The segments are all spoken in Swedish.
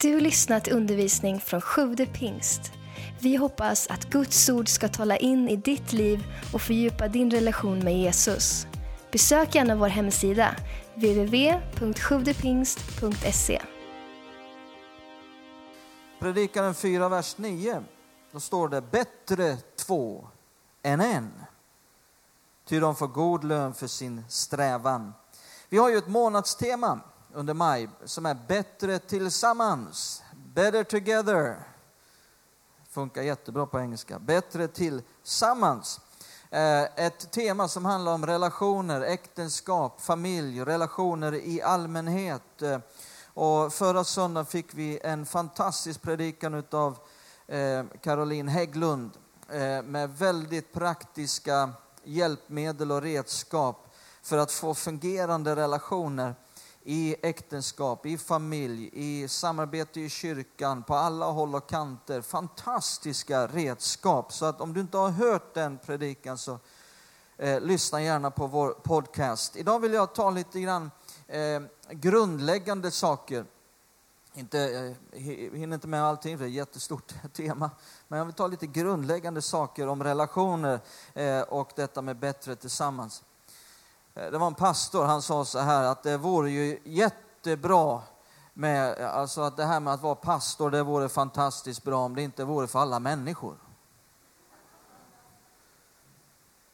Du lyssnat till undervisning från Sjude pingst. Vi hoppas att Guds ord ska tala in i ditt liv och fördjupa din relation med Jesus. Besök gärna vår hemsida, www.sjuvdepingst.se. Predikaren 4, vers 9. Då står det bättre två än en. Ty de får god lön för sin strävan. Vi har ju ett månadstema under maj som är bättre tillsammans. Better together. Funkar jättebra på engelska. Bättre tillsammans. Eh, ett tema som handlar om relationer, äktenskap, familj, relationer i allmänhet. Eh, och förra söndagen fick vi en fantastisk predikan av eh, Caroline Hägglund med väldigt praktiska hjälpmedel och redskap för att få fungerande relationer i äktenskap, i familj, i samarbete i kyrkan, på alla håll och kanter. Fantastiska redskap. Så att om du inte har hört den predikan så eh, lyssna gärna på vår podcast. Idag vill jag ta lite grann eh, grundläggande saker. Inte, eh, jag hinner inte med allting, för det är ett jättestort tema. Men jag vill ta lite grundläggande saker om relationer eh, och detta med bättre tillsammans. Eh, det var en pastor, han sa så här att det vore ju jättebra med, alltså att det här med att vara pastor, det vore fantastiskt bra om det inte vore för alla människor.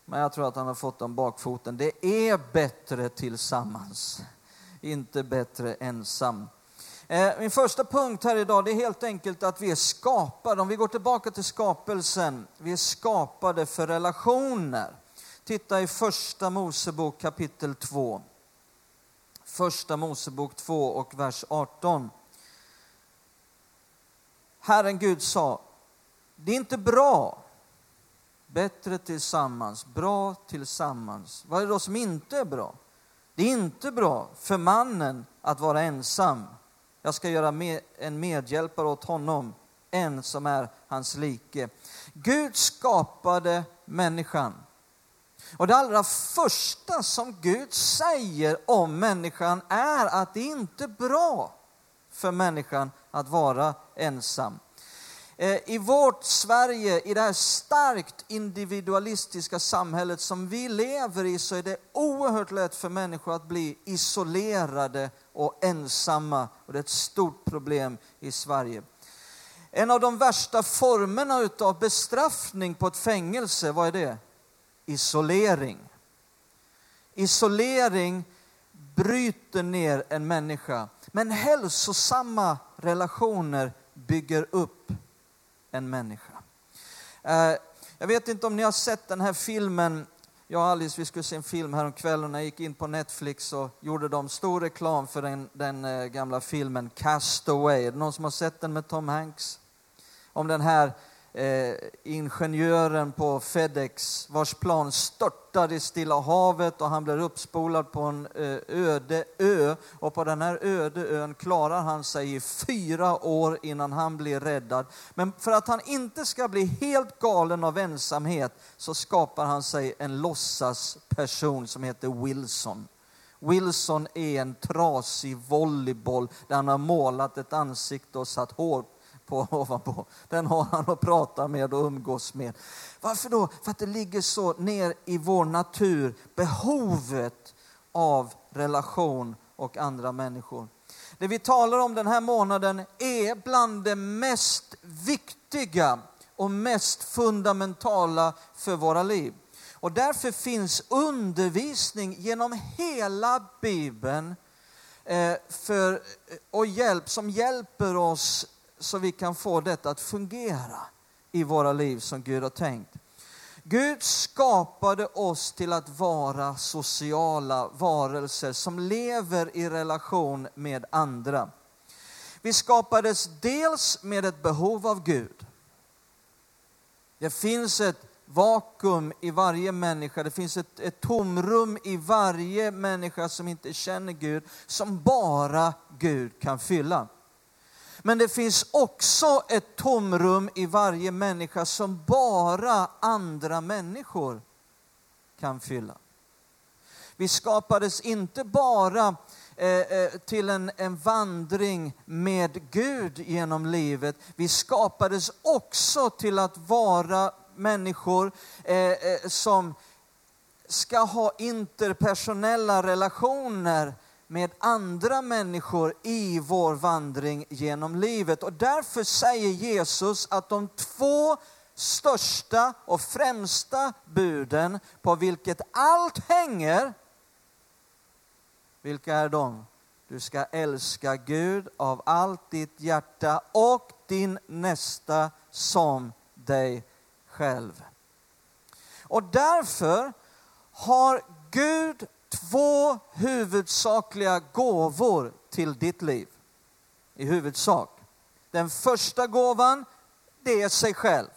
Men jag tror att han har fått om bakfoten. Det är bättre tillsammans, inte bättre ensam. Eh, min första punkt här idag det är helt enkelt att vi är skapade. Om vi går tillbaka till skapelsen, vi är skapade för relationer. Titta i första Mosebok kapitel 2. Första Mosebok 2 och vers 18. Herren Gud sa, det är inte bra, bättre tillsammans, bra tillsammans. Vad är det då som inte är bra? Det är inte bra för mannen att vara ensam. Jag ska göra med, en medhjälpare åt honom, en som är hans like. Gud skapade människan. Och det allra första som Gud säger om människan är att det inte är bra för människan att vara ensam. Eh, I vårt Sverige, i det här starkt individualistiska samhället som vi lever i, så är det oerhört lätt för människor att bli isolerade och ensamma. Och det är ett stort problem i Sverige. En av de värsta formerna utav bestraffning på ett fängelse, vad är det? Isolering. Isolering bryter ner en människa. Men hälsosamma relationer bygger upp en människa. Eh, jag vet inte om ni har sett den här filmen. Jag och Alice vi skulle se en film häromkvällen när jag gick in på Netflix och gjorde de stor reklam för den, den eh, gamla filmen Castaway. Är det någon som har sett den med Tom Hanks? Om den här eh, ingenjören på Fedex vars plan störtade i Stilla havet och han blir uppspolad på en eh, öde ö. Och på den här öde ön klarar han sig i fyra år innan han blir räddad. Men för att han inte ska bli helt galen av ensamhet så skapar han sig en låtsasperson som heter Wilson. Wilson är en trasig volleyboll där han har målat ett ansikte och satt hår på ovanpå. Den har han att prata med och umgås med. Varför då? För att det ligger så ner i vår natur, behovet av relation och andra människor. Det vi talar om den här månaden är bland det mest viktiga och mest fundamentala för våra liv. Och därför finns undervisning genom hela Bibeln eh, för, och hjälp som hjälper oss så vi kan få detta att fungera i våra liv som Gud har tänkt. Gud skapade oss till att vara sociala varelser som lever i relation med andra. Vi skapades dels med ett behov av Gud. Det finns ett vakuum i varje människa, det finns ett, ett tomrum i varje människa som inte känner Gud, som bara Gud kan fylla. Men det finns också ett tomrum i varje människa som bara andra människor kan fylla. Vi skapades inte bara eh, eh, till en, en vandring med Gud genom livet. Vi skapades också till att vara människor eh, eh, som ska ha interpersonella relationer med andra människor i vår vandring genom livet. Och därför säger Jesus att de två största och främsta buden på vilket allt hänger, vilka är de? Du ska älska Gud av allt ditt hjärta och din nästa som dig själv. Och därför har Gud två huvudsakliga gåvor till ditt liv. I huvudsak. Den första gåvan, det är sig själv.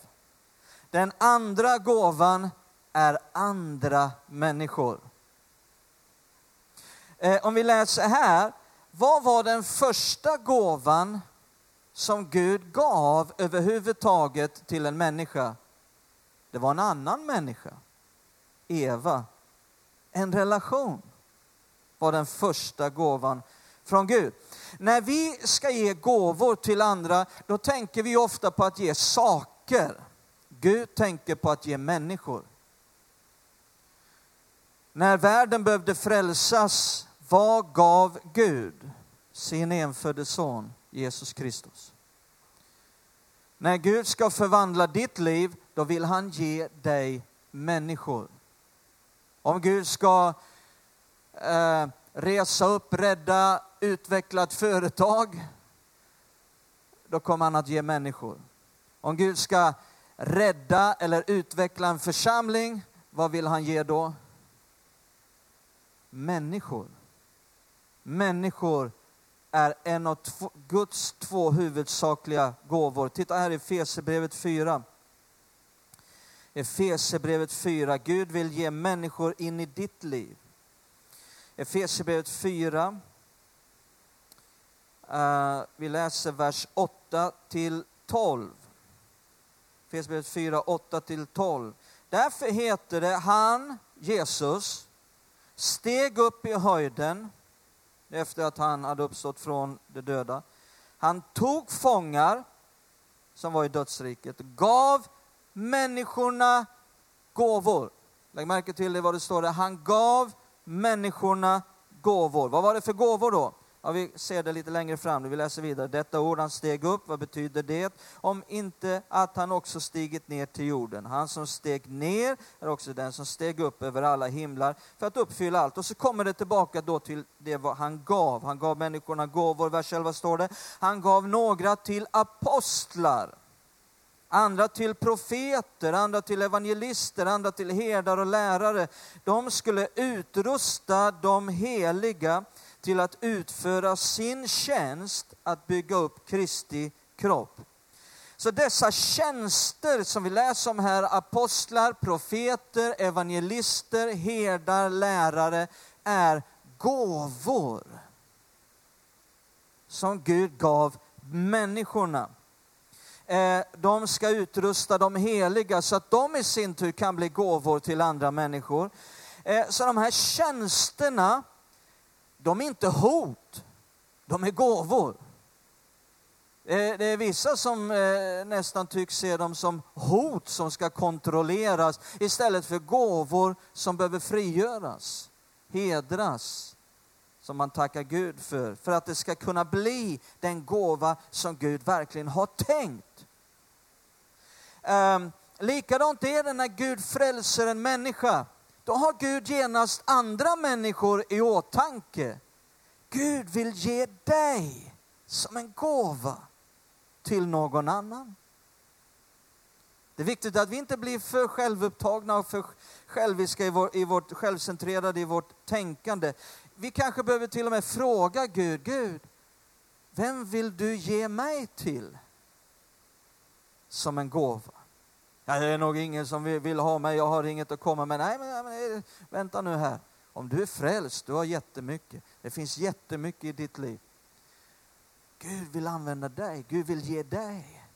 Den andra gåvan är andra människor. Eh, om vi läser här, vad var den första gåvan som Gud gav överhuvudtaget till en människa? Det var en annan människa, Eva. En relation var den första gåvan från Gud. När vi ska ge gåvor till andra, då tänker vi ofta på att ge saker. Gud tänker på att ge människor. När världen behövde frälsas, vad gav Gud? Sin enfödde son, Jesus Kristus. När Gud ska förvandla ditt liv, då vill han ge dig människor. Om Gud ska eh, resa upp, rädda, utveckla ett företag, då kommer han att ge människor. Om Gud ska rädda eller utveckla en församling, vad vill han ge då? Människor. Människor är en av två, Guds två huvudsakliga gåvor. Titta här i Fesebrevet 4. Efesierbrevet 4. Gud vill ge människor in i ditt liv. Efesierbrevet 4. Uh, eh, vi läser vers 8 till 12. Efesierbrevet 4, 8 till 12. Därför heter det, han, Jesus, steg upp i höjden efter att han hade uppstått från de döda. Han tog fångar som var i dödsriket, gav människorna gåvor. Lägg märke till det vad det står där. Han gav människorna gåvor. Vad var det för gåvor då? Ja, vi ser det lite längre fram, vi läser vidare. Detta ord, han steg upp, vad betyder det? Om inte att han också stigit ner till jorden. Han som steg ner är också den som steg upp över alla himlar för att uppfylla allt. Och så kommer det tillbaka då till det vad han gav. Han gav människorna gåvor, vers 11 står det. Han gav några till apostlar andra till profeter, andra till evangelister, andra till herdar och lärare. De skulle utrusta de heliga till att utföra sin tjänst att bygga upp Kristi kropp. Så dessa tjänster som vi läser om här, apostlar, profeter, evangelister, herdar, lärare, är gåvor som Gud gav människorna. Eh, de ska utrusta de heliga så att de i sin tur kan bli gåvor till andra människor. Eh, så de här tjänsterna, de är inte hot, de är gåvor. Eh, det är vissa som nästan tycks se dem som hot som ska kontrolleras istället för gåvor som behöver frigöras, hedras som man tackar Gud för, för att det ska kunna bli den gåva som Gud verkligen har tänkt. Um, likadant är det när Gud frälser en människa. Då har Gud genast andra människor i åtanke. Gud vill ge dig som en gåva till någon annan. Det är viktigt att vi inte blir för självupptagna och för själviska i, vår, i vårt självcentrerade i vårt tänkande vi kanske behöver till och med fråga Gud, Gud, vem vill du ge mig till som en gåva? Ja, det är nog ingen som vill ha mig, jag har inget att komma med. Nej, men, men vänta nu här. Om du är frälst, du har jättemycket. Det finns jättemycket i ditt liv. Gud vill använda dig, Gud vill ge dig.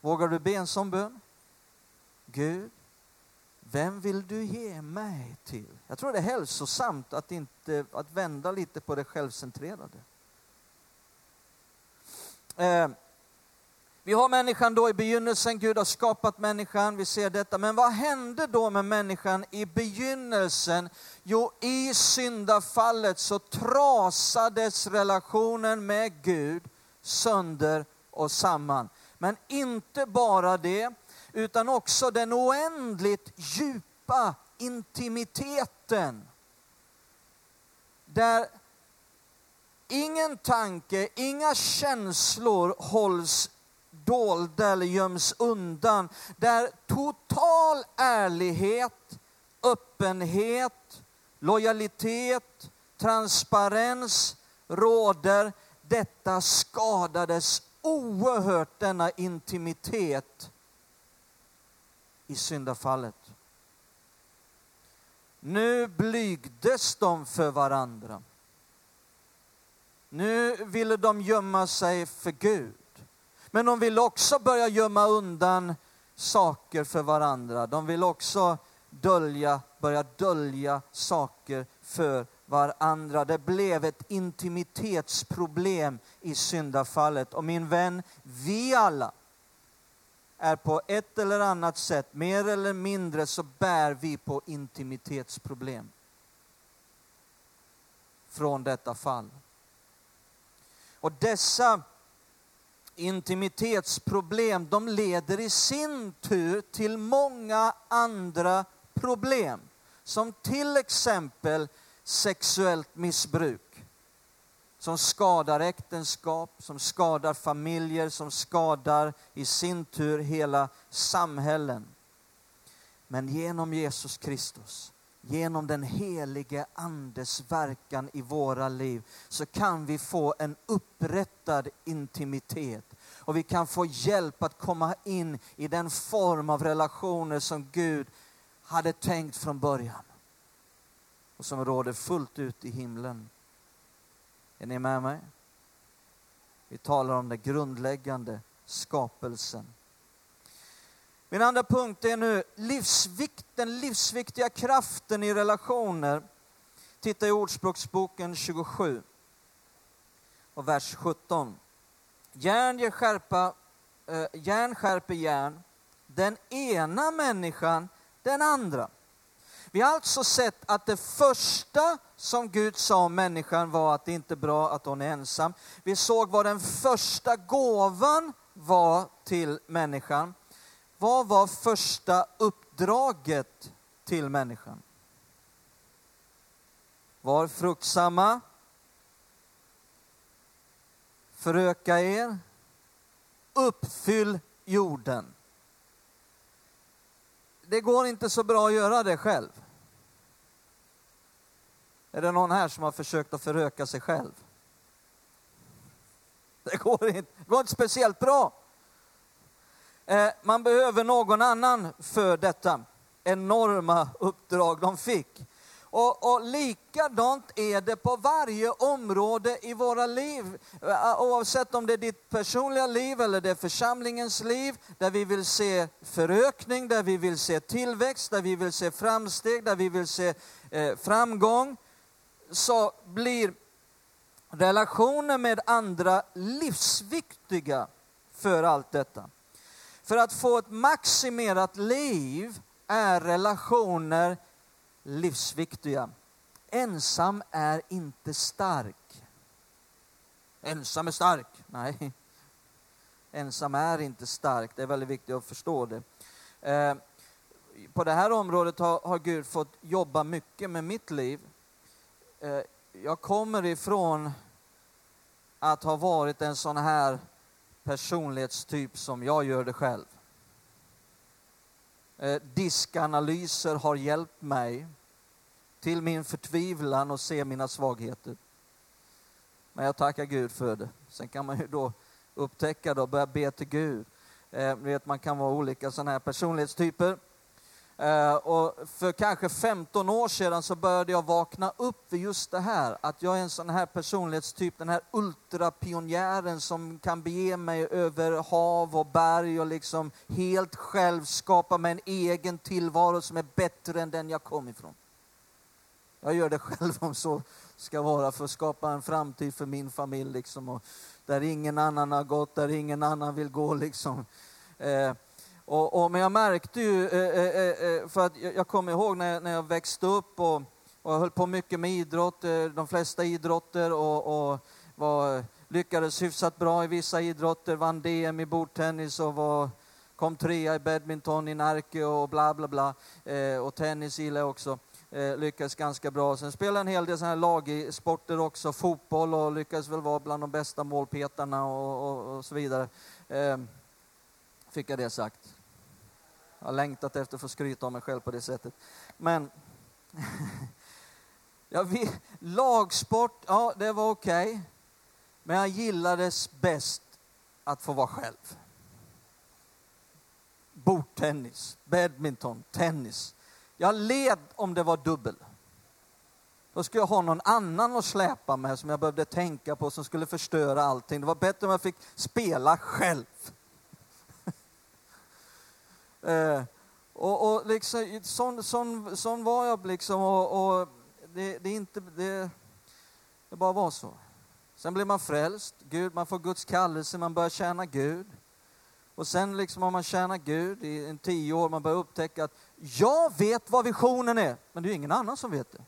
Vågar du be en sån bön? Gud, vem vill du ge mig till? Jag tror det är hälsosamt att, inte, att vända lite på det självcentrerade. Eh, vi har människan då i begynnelsen, Gud har skapat människan, vi ser detta. Men vad hände då med människan i begynnelsen? Jo, i syndafallet så trasades relationen med Gud sönder och samman. Men inte bara det, utan också den oändligt djupa intimiteten. Där ingen tanke, inga känslor hålls dolda eller göms undan. Där total ärlighet, öppenhet, lojalitet, transparens råder. Detta skadades oerhört, denna intimitet i syndafallet. Nu blygdes de för varandra. Nu ville de gömma sig för Gud. Men de vill också börja gömma undan saker för varandra. De vill också dölja, börja dölja saker för varandra. Det blev ett intimitetsproblem i syndafallet. Och min vän, vi alla är på ett eller annat sätt, mer eller mindre, så bär vi på intimitetsproblem från detta fall. Och dessa intimitetsproblem, de leder i sin tur till många andra problem. Som till exempel sexuellt missbruk. Som skadar äktenskap, som skadar familjer, som skadar i sin tur hela samhällen. Men genom Jesus Kristus genom den helige Andes verkan i våra liv så kan vi få en upprättad intimitet och vi kan få hjälp att komma in i den form av relationer som Gud hade tänkt från början och som råder fullt ut i himlen. Är ni med mig? Vi talar om den grundläggande skapelsen. Min andra punkt är nu livsvikt, den livsviktiga kraften i relationer. Titta i Ordspråksboken 27 och vers 17. Järn, ger skärpa, eh, järn skärper järn, den ena människan den andra. Vi har alltså sett att det första som Gud sa om människan var att det inte är bra att hon är ensam. Vi såg vad den första gåvan var till människan. Vad var första uppdraget till människan? Var fruktsamma. Föröka er. Uppfyll jorden. Det går inte så bra att göra det själv. Är det någon här som har försökt att föröka sig själv? Det går inte, det går inte speciellt bra. Eh, man behöver någon annan för detta enorma uppdrag de fick. Och, och likadant är det på varje område i våra liv. Eh, oavsett om det är ditt personliga liv eller det är församlingens liv, där vi vill se förökning, där vi vill se tillväxt, där vi vill se framsteg, där vi vill se eh, framgång, så blir relationer med andra livsviktiga för allt detta. För att få ett maximerat liv är relationer livsviktiga. Ensam är inte stark. Ensam är stark. Nej, ensam är inte stark. Det är väldigt viktigt att förstå det. Eh, på det här området har, Gud fått jobba mycket med mitt liv. Eh, jag kommer ifrån att ha varit en sån här personlighetstyp som jag gör det själv. Eh, diskanalyser har hjälpt mig till min förtvivlan och se mina svagheter. Men jag tackar Gud för det. Sen kan man ju då upptäcka det och börja be till Gud. Eh, vet, man kan vara olika sådana här personlighetstyper. Eh, och för kanske 15 år sedan så började jag vakna upp vid just det här, att jag är en sån här personlighetstyp, den här ultrapionjären som kan bege mig över hav och berg och liksom helt själv skapa mig en egen tillvaro som är bättre än den jag kom ifrån. Jag gör det själv om så ska vara för att skapa en framtid för min familj liksom. Och där ingen annan har gått, där ingen annan vill gå liksom. Eh, och, och, men jag märkte ju, eh, eh, eh, för att jag, jag kommer ihåg när jag, när jag växte upp och, och jag höll på mycket med idrott, de flesta idrotter och, och var, lyckades hyfsat bra i vissa idrotter, vann DM i bordtennis och var, kom trea i badminton i Närke och bla bla bla. och tennis gillar jag också lyckades ganska bra. Sen spelade en hel del såna här lagsporter också, fotboll och lyckades väl vara bland de bästa målpetarna och, och, och så vidare. Fick jag det sagt. Jag har längtat efter att få skryta om mig själv på det sättet. Men jag vet, lagsport, ja det var okej. Okay. Men jag gillades bäst att få vara själv. Bordtennis, badminton, tennis. Jag led om det var dubbel. Då skulle jag ha någon annan att släpa med som jag behövde tänka på som skulle förstöra allting. Det var bättre om jag fick spela själv eh, och, och liksom, sån, sån, sån var jag liksom och, och det, det, inte, det, det bara var så. Sen blir man frälst, Gud, man får Guds kallelse, man börjar tjäna Gud. Och sen liksom har man tjänat Gud i en tio år, man börjar upptäcka att jag vet vad visionen är, men det är ingen annan som vet det.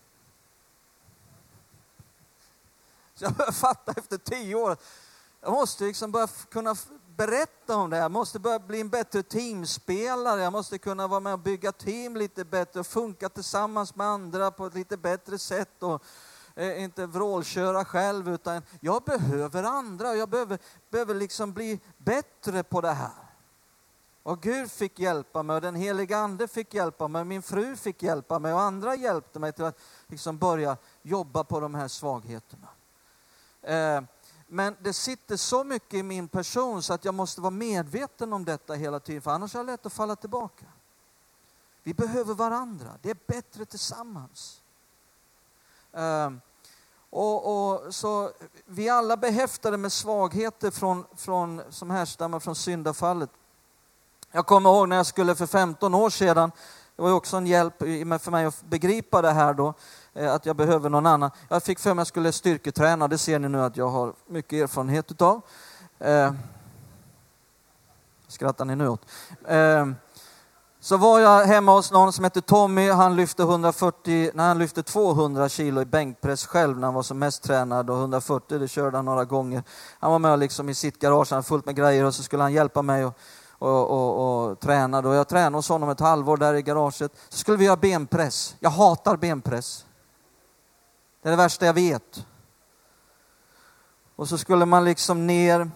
Så jag börjar fatta efter tio år att jag måste liksom börja kunna berätta om det. Jag måste börja bli en bättre teamspelare. Jag måste kunna vara med och bygga team lite bättre och funka tillsammans med andra på ett lite bättre sätt. Och, eh, inte vrålköra själv, utan jag behöver andra. Jag behöver, behöver liksom bli bättre på det här. Och Gud fick hjälpa mig och den heliga Ande fick hjälpa mig, min fru fick hjälpa mig och andra hjälpte mig till att liksom börja jobba på de här svagheterna. Eh, men det sitter så mycket i min person så att jag måste vara medveten om detta hela tiden, för annars är det lätt att falla tillbaka. Vi behöver varandra, det är bättre tillsammans. Ehm, och, och, så vi är alla behäftade med svagheter från, från, som härstammar från syndafallet. Jag kommer ihåg när jag skulle för 15 år sedan, det var också en hjälp för mig att begripa det här då, Eh, att jag behöver någon annan. Jag fick för mig att jag skulle styrketräna, det ser ni nu att jag har mycket erfarenhet utav. Eh, skrattar ni nu åt? Eh, så var jag hemma hos någon som hette Tommy, han lyfte 140, nej, han lyfte 200 kilo i bänkpress själv när han var som mest tränad och 140 det körde han några gånger. Han var med liksom i sitt garage, han fullt med grejer och så skulle han hjälpa mig och och, och, och tränade. Och jag tränade hos honom ett halvår där i garaget. Så skulle vi göra benpress. Jag hatar benpress. Det är det värsta jag vet. Och så skulle man liksom ner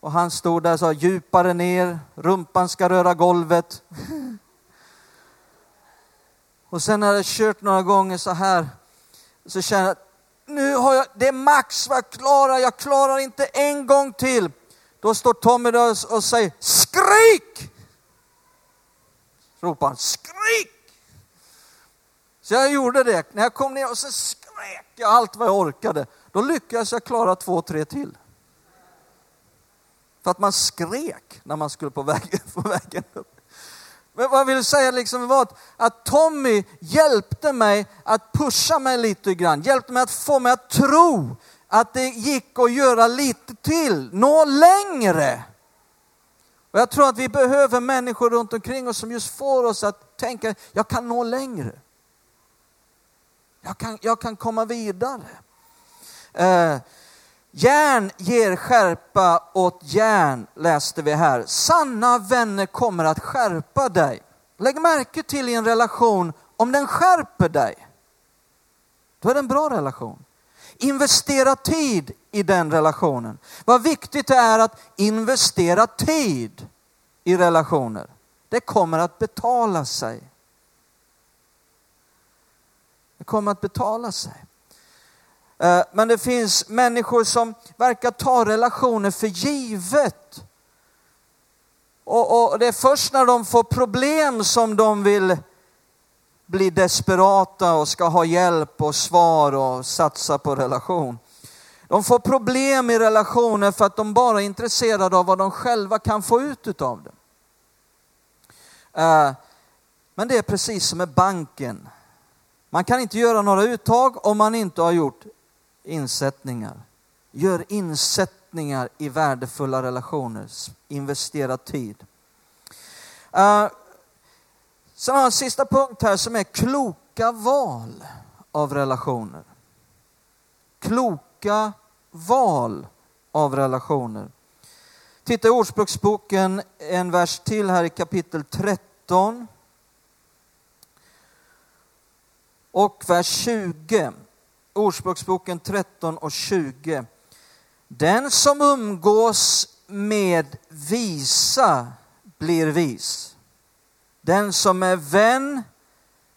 och han stod där och sa djupare ner, rumpan ska röra golvet. Och sen när jag kört några gånger så här så känner jag att nu har jag, det är max vad jag klarar, jag klarar inte en gång till. Då står Tommy där och säger skrik! Ropar han skrik! Så jag gjorde det. När jag kom ner och så skrek jag allt vad jag orkade. Då lyckades jag klara två, tre till. För att man skrek när man skulle på vägen, på vägen upp. Men vad jag vill säga liksom var att, att Tommy hjälpte mig att pusha mig lite grann. Hjälpte mig att få mig att tro att det gick att göra lite till, nå längre. Och jag tror att vi behöver människor runt omkring oss som just får oss att tänka, jag kan nå längre. Jag kan, jag kan komma vidare. Eh, järn ger skärpa åt järn, läste vi här. Sanna vänner kommer att skärpa dig. Lägg märke till i en relation, om den skärper dig, då är det en bra relation. Investera tid i den relationen. Vad viktigt det är att investera tid i relationer. Det kommer att betala sig. Det kommer att betala sig. Eh, men det finns människor som verkar ta relationer för givet. Och, och, det är först när de får problem som de vill bli desperata och ska ha hjälp och svar och satsa på relation. De får problem i relationer för att de bara är intresserade av vad de själva kan få ut av det. Eh, men det är precis som med banken. Man kan inte göra några uttag om man inte har gjort insättningar. Gör insättningar i värdefulla relationer. Investera tid. Eh, uh, sen har jag en sista punkt här som är kloka val av relationer. Kloka val av relationer. Titta i Ordspråksboken, en vers till här i kapitel 13. Och vers 20. Ordspråksboken 13 och 20. Den som umgås med visa blir vis. Den som är vän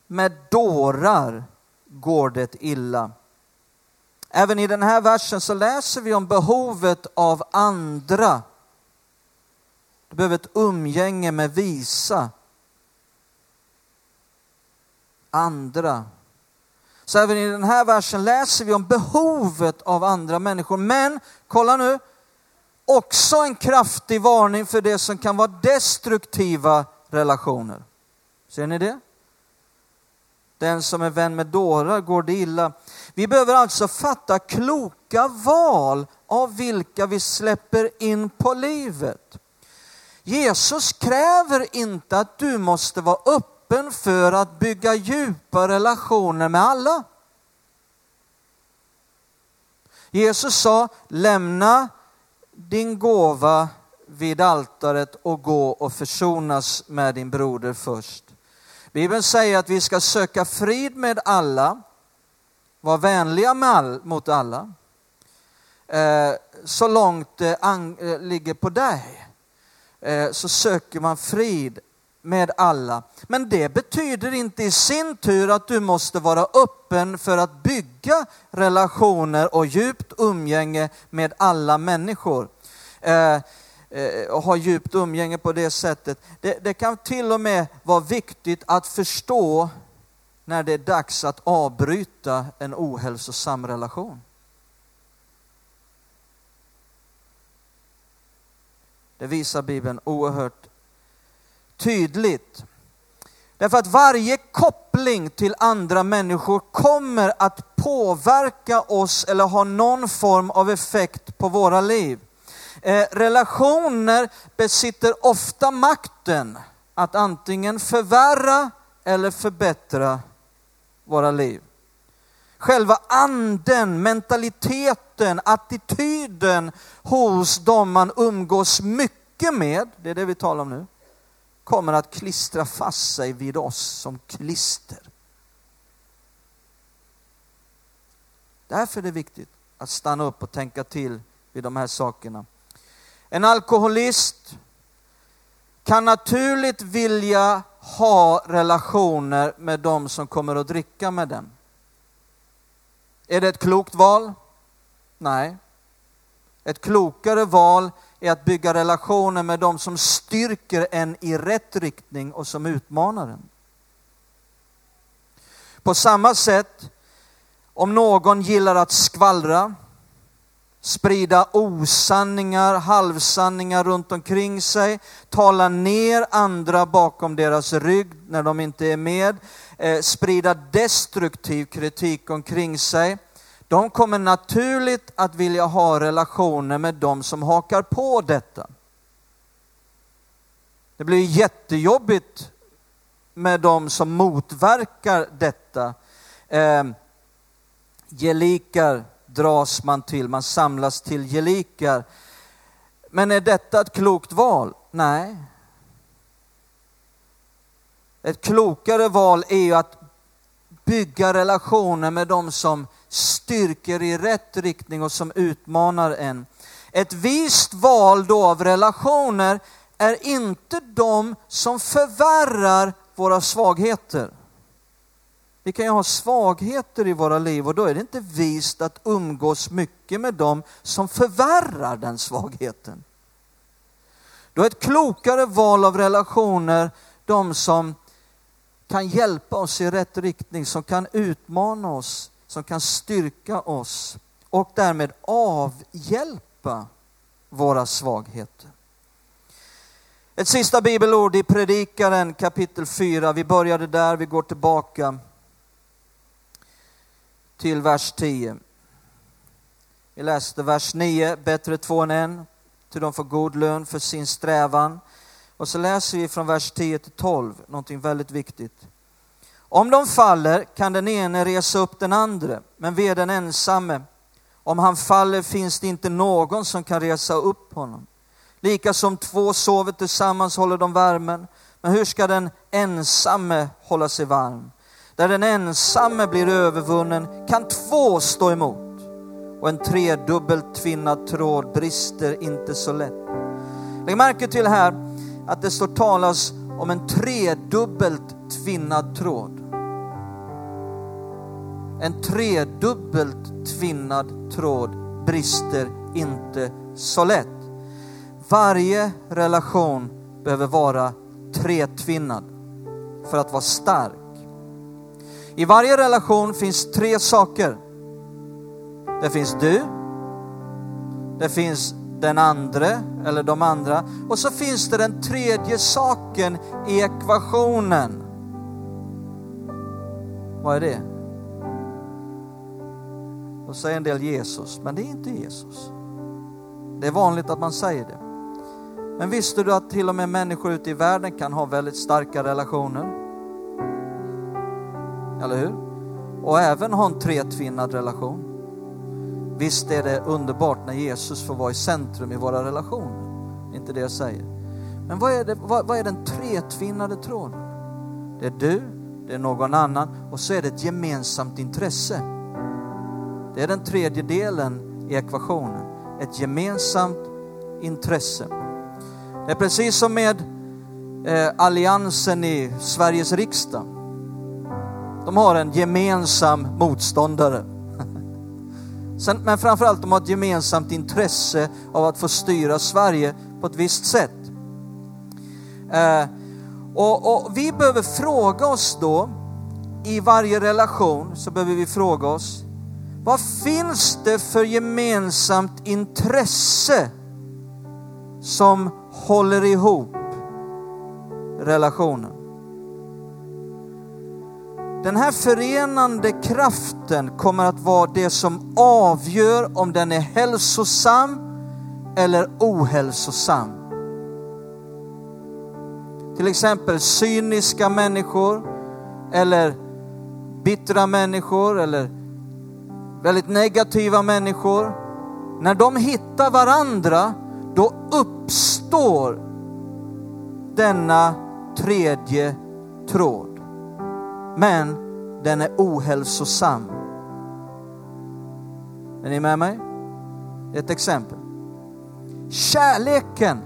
med dårar går det illa. Även i den här versen så läser vi om behovet av andra. Du behöver ett umgänge med visa. Andra. Så även i den här versen läser vi om behovet av andra människor. Men kolla nu, också en kraftig varning för det som kan vara destruktiva relationer. Ser ni det? Den som är vän med dårar går det illa. Vi behöver alltså fatta kloka val av vilka vi släpper in på livet. Jesus kräver inte att du måste vara upp öppen för att bygga djupa relationer med alla. Jesus sa, lämna din gåva vid altaret och gå och försonas med din broder först. Bibeln säger att vi ska söka frid med alla, vara vänliga med all, mot alla, eh, så långt det an, eh, ligger på dig. Eh, så söker man frid med alla. Men det betyder inte i sin tur att du måste vara öppen för att bygga relationer och djupt umgänge med alla människor. Eh, eh, och ha djupt umgänge på det sättet. Det, det kan till och med vara viktigt att förstå när det är dags att avbryta en ohälsosam relation. Det visar Bibeln oerhört tydligt. Därför att varje koppling till andra människor kommer att påverka oss eller ha någon form av effekt på våra liv. Eh, relationer besitter ofta makten att antingen förvärra eller förbättra våra liv. Själva anden, mentaliteten, attityden hos dem man umgås mycket med, det är det vi talar om nu, kommer att klistra fast sig vid oss som klister. Därför är det viktigt att stanna upp och tänka till vid de här sakerna. En alkoholist kan naturligt vilja ha relationer med de som kommer att dricka med den. Är det ett klokt val? Nej. Ett klokare val är att bygga relationer med de som styrker en i rätt riktning och som utmanar en. På samma sätt, om någon gillar att skvallra, sprida osanningar, halvsanningar runt omkring sig, tala ner andra bakom deras rygg när de inte är med, eh, sprida destruktiv kritik omkring sig. De kommer naturligt att vilja ha relationer med de som hakar på detta. Det blir jättejobbigt med de som motverkar detta. Eh, gelikar dras man till, man samlas till gelikar. Men är detta ett klokt val? Nej. Ett klokare val är ju att bygga relationer med de som styrker i rätt riktning och som utmanar en. Ett vist val då av relationer är inte de som förvärrar våra svagheter. Vi kan ju ha svagheter i våra liv och då är det inte vist att umgås mycket med dem som förvärrar den svagheten. Då är ett klokare val av relationer de som kan hjälpa oss i rätt riktning, som kan utmana oss, som kan styrka oss och därmed avhjälpa våra svagheter. Ett sista bibelord i Predikaren kapitel 4. Vi började där, vi går tillbaka till vers 10. Vi läste vers 9, bättre två än en, till de får god lön för sin strävan. Och så läser vi från vers 10 till 12, någonting väldigt viktigt. Om de faller kan den ene resa upp den andra, men ve den ensamme. Om han faller finns det inte någon som kan resa upp honom. Lika som två sover tillsammans håller de värmen. Men hur ska den ensamme hålla sig varm? Där den ensamme blir övervunnen kan två stå emot. Och en tredubbelt tvinnad tråd brister inte så lätt. Lägg märke till här att det står talas om en tredubbelt tvinnad tråd. En tredubbelt tvinnad tråd brister inte så lätt. Varje relation behöver vara tretvinnad för att vara stark. I varje relation finns tre saker. Det finns du, det finns den andra eller de andra och så finns det den tredje saken i ekvationen. Vad är det? Då säger en del Jesus, men det är inte Jesus. Det är vanligt att man säger det. Men visste du att till och med människor ute i världen kan ha väldigt starka relationer? Eller hur? Och även ha en tretvinnad relation. Visst är det underbart när Jesus får vara i centrum i våra relationer. Inte det jag säger. Men vad är, det, vad, vad är den tretvinnade tråden? Det är du, det är någon annan och så är det ett gemensamt intresse. Det är den tredje delen i ekvationen. Ett gemensamt intresse. Det är precis som med eh, alliansen i Sveriges riksdag. De har en gemensam motståndare. Sen, men framförallt de har ett gemensamt intresse av att få styra Sverige på ett visst sätt. Eh, och, och, vi behöver fråga oss då, i varje relation så behöver vi fråga oss, vad finns det för gemensamt intresse som håller ihop relationen? Den här förenande kraften kommer att vara det som avgör om den är hälsosam eller ohälsosam. Till exempel cyniska människor eller bittra människor eller väldigt negativa människor. När de hittar varandra, då uppstår denna tredje tråd men den är ohälsosam. Är ni med mig? Ett exempel. Kärleken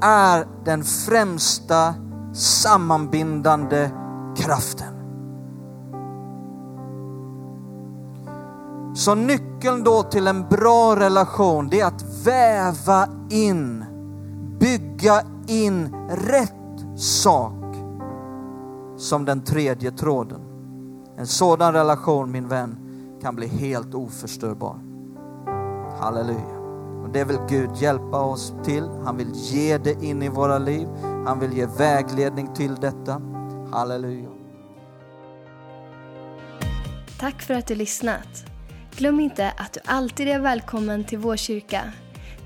är den främsta sammanbindande kraften. Så nyckeln då till en bra relation, det är att väva in, bygga in rätt sak som den tredje tråden. En sådan relation, min vän, kan bli helt oförstörbar. Halleluja. Och det vill Gud hjälpa oss till. Han vill ge det in i våra liv. Han vill ge vägledning till detta. Halleluja. Tack för att du lyssnat. Glöm inte att du alltid är välkommen till vår kyrka.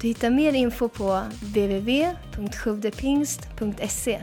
Du hittar mer info på www.sjuvdepingst.se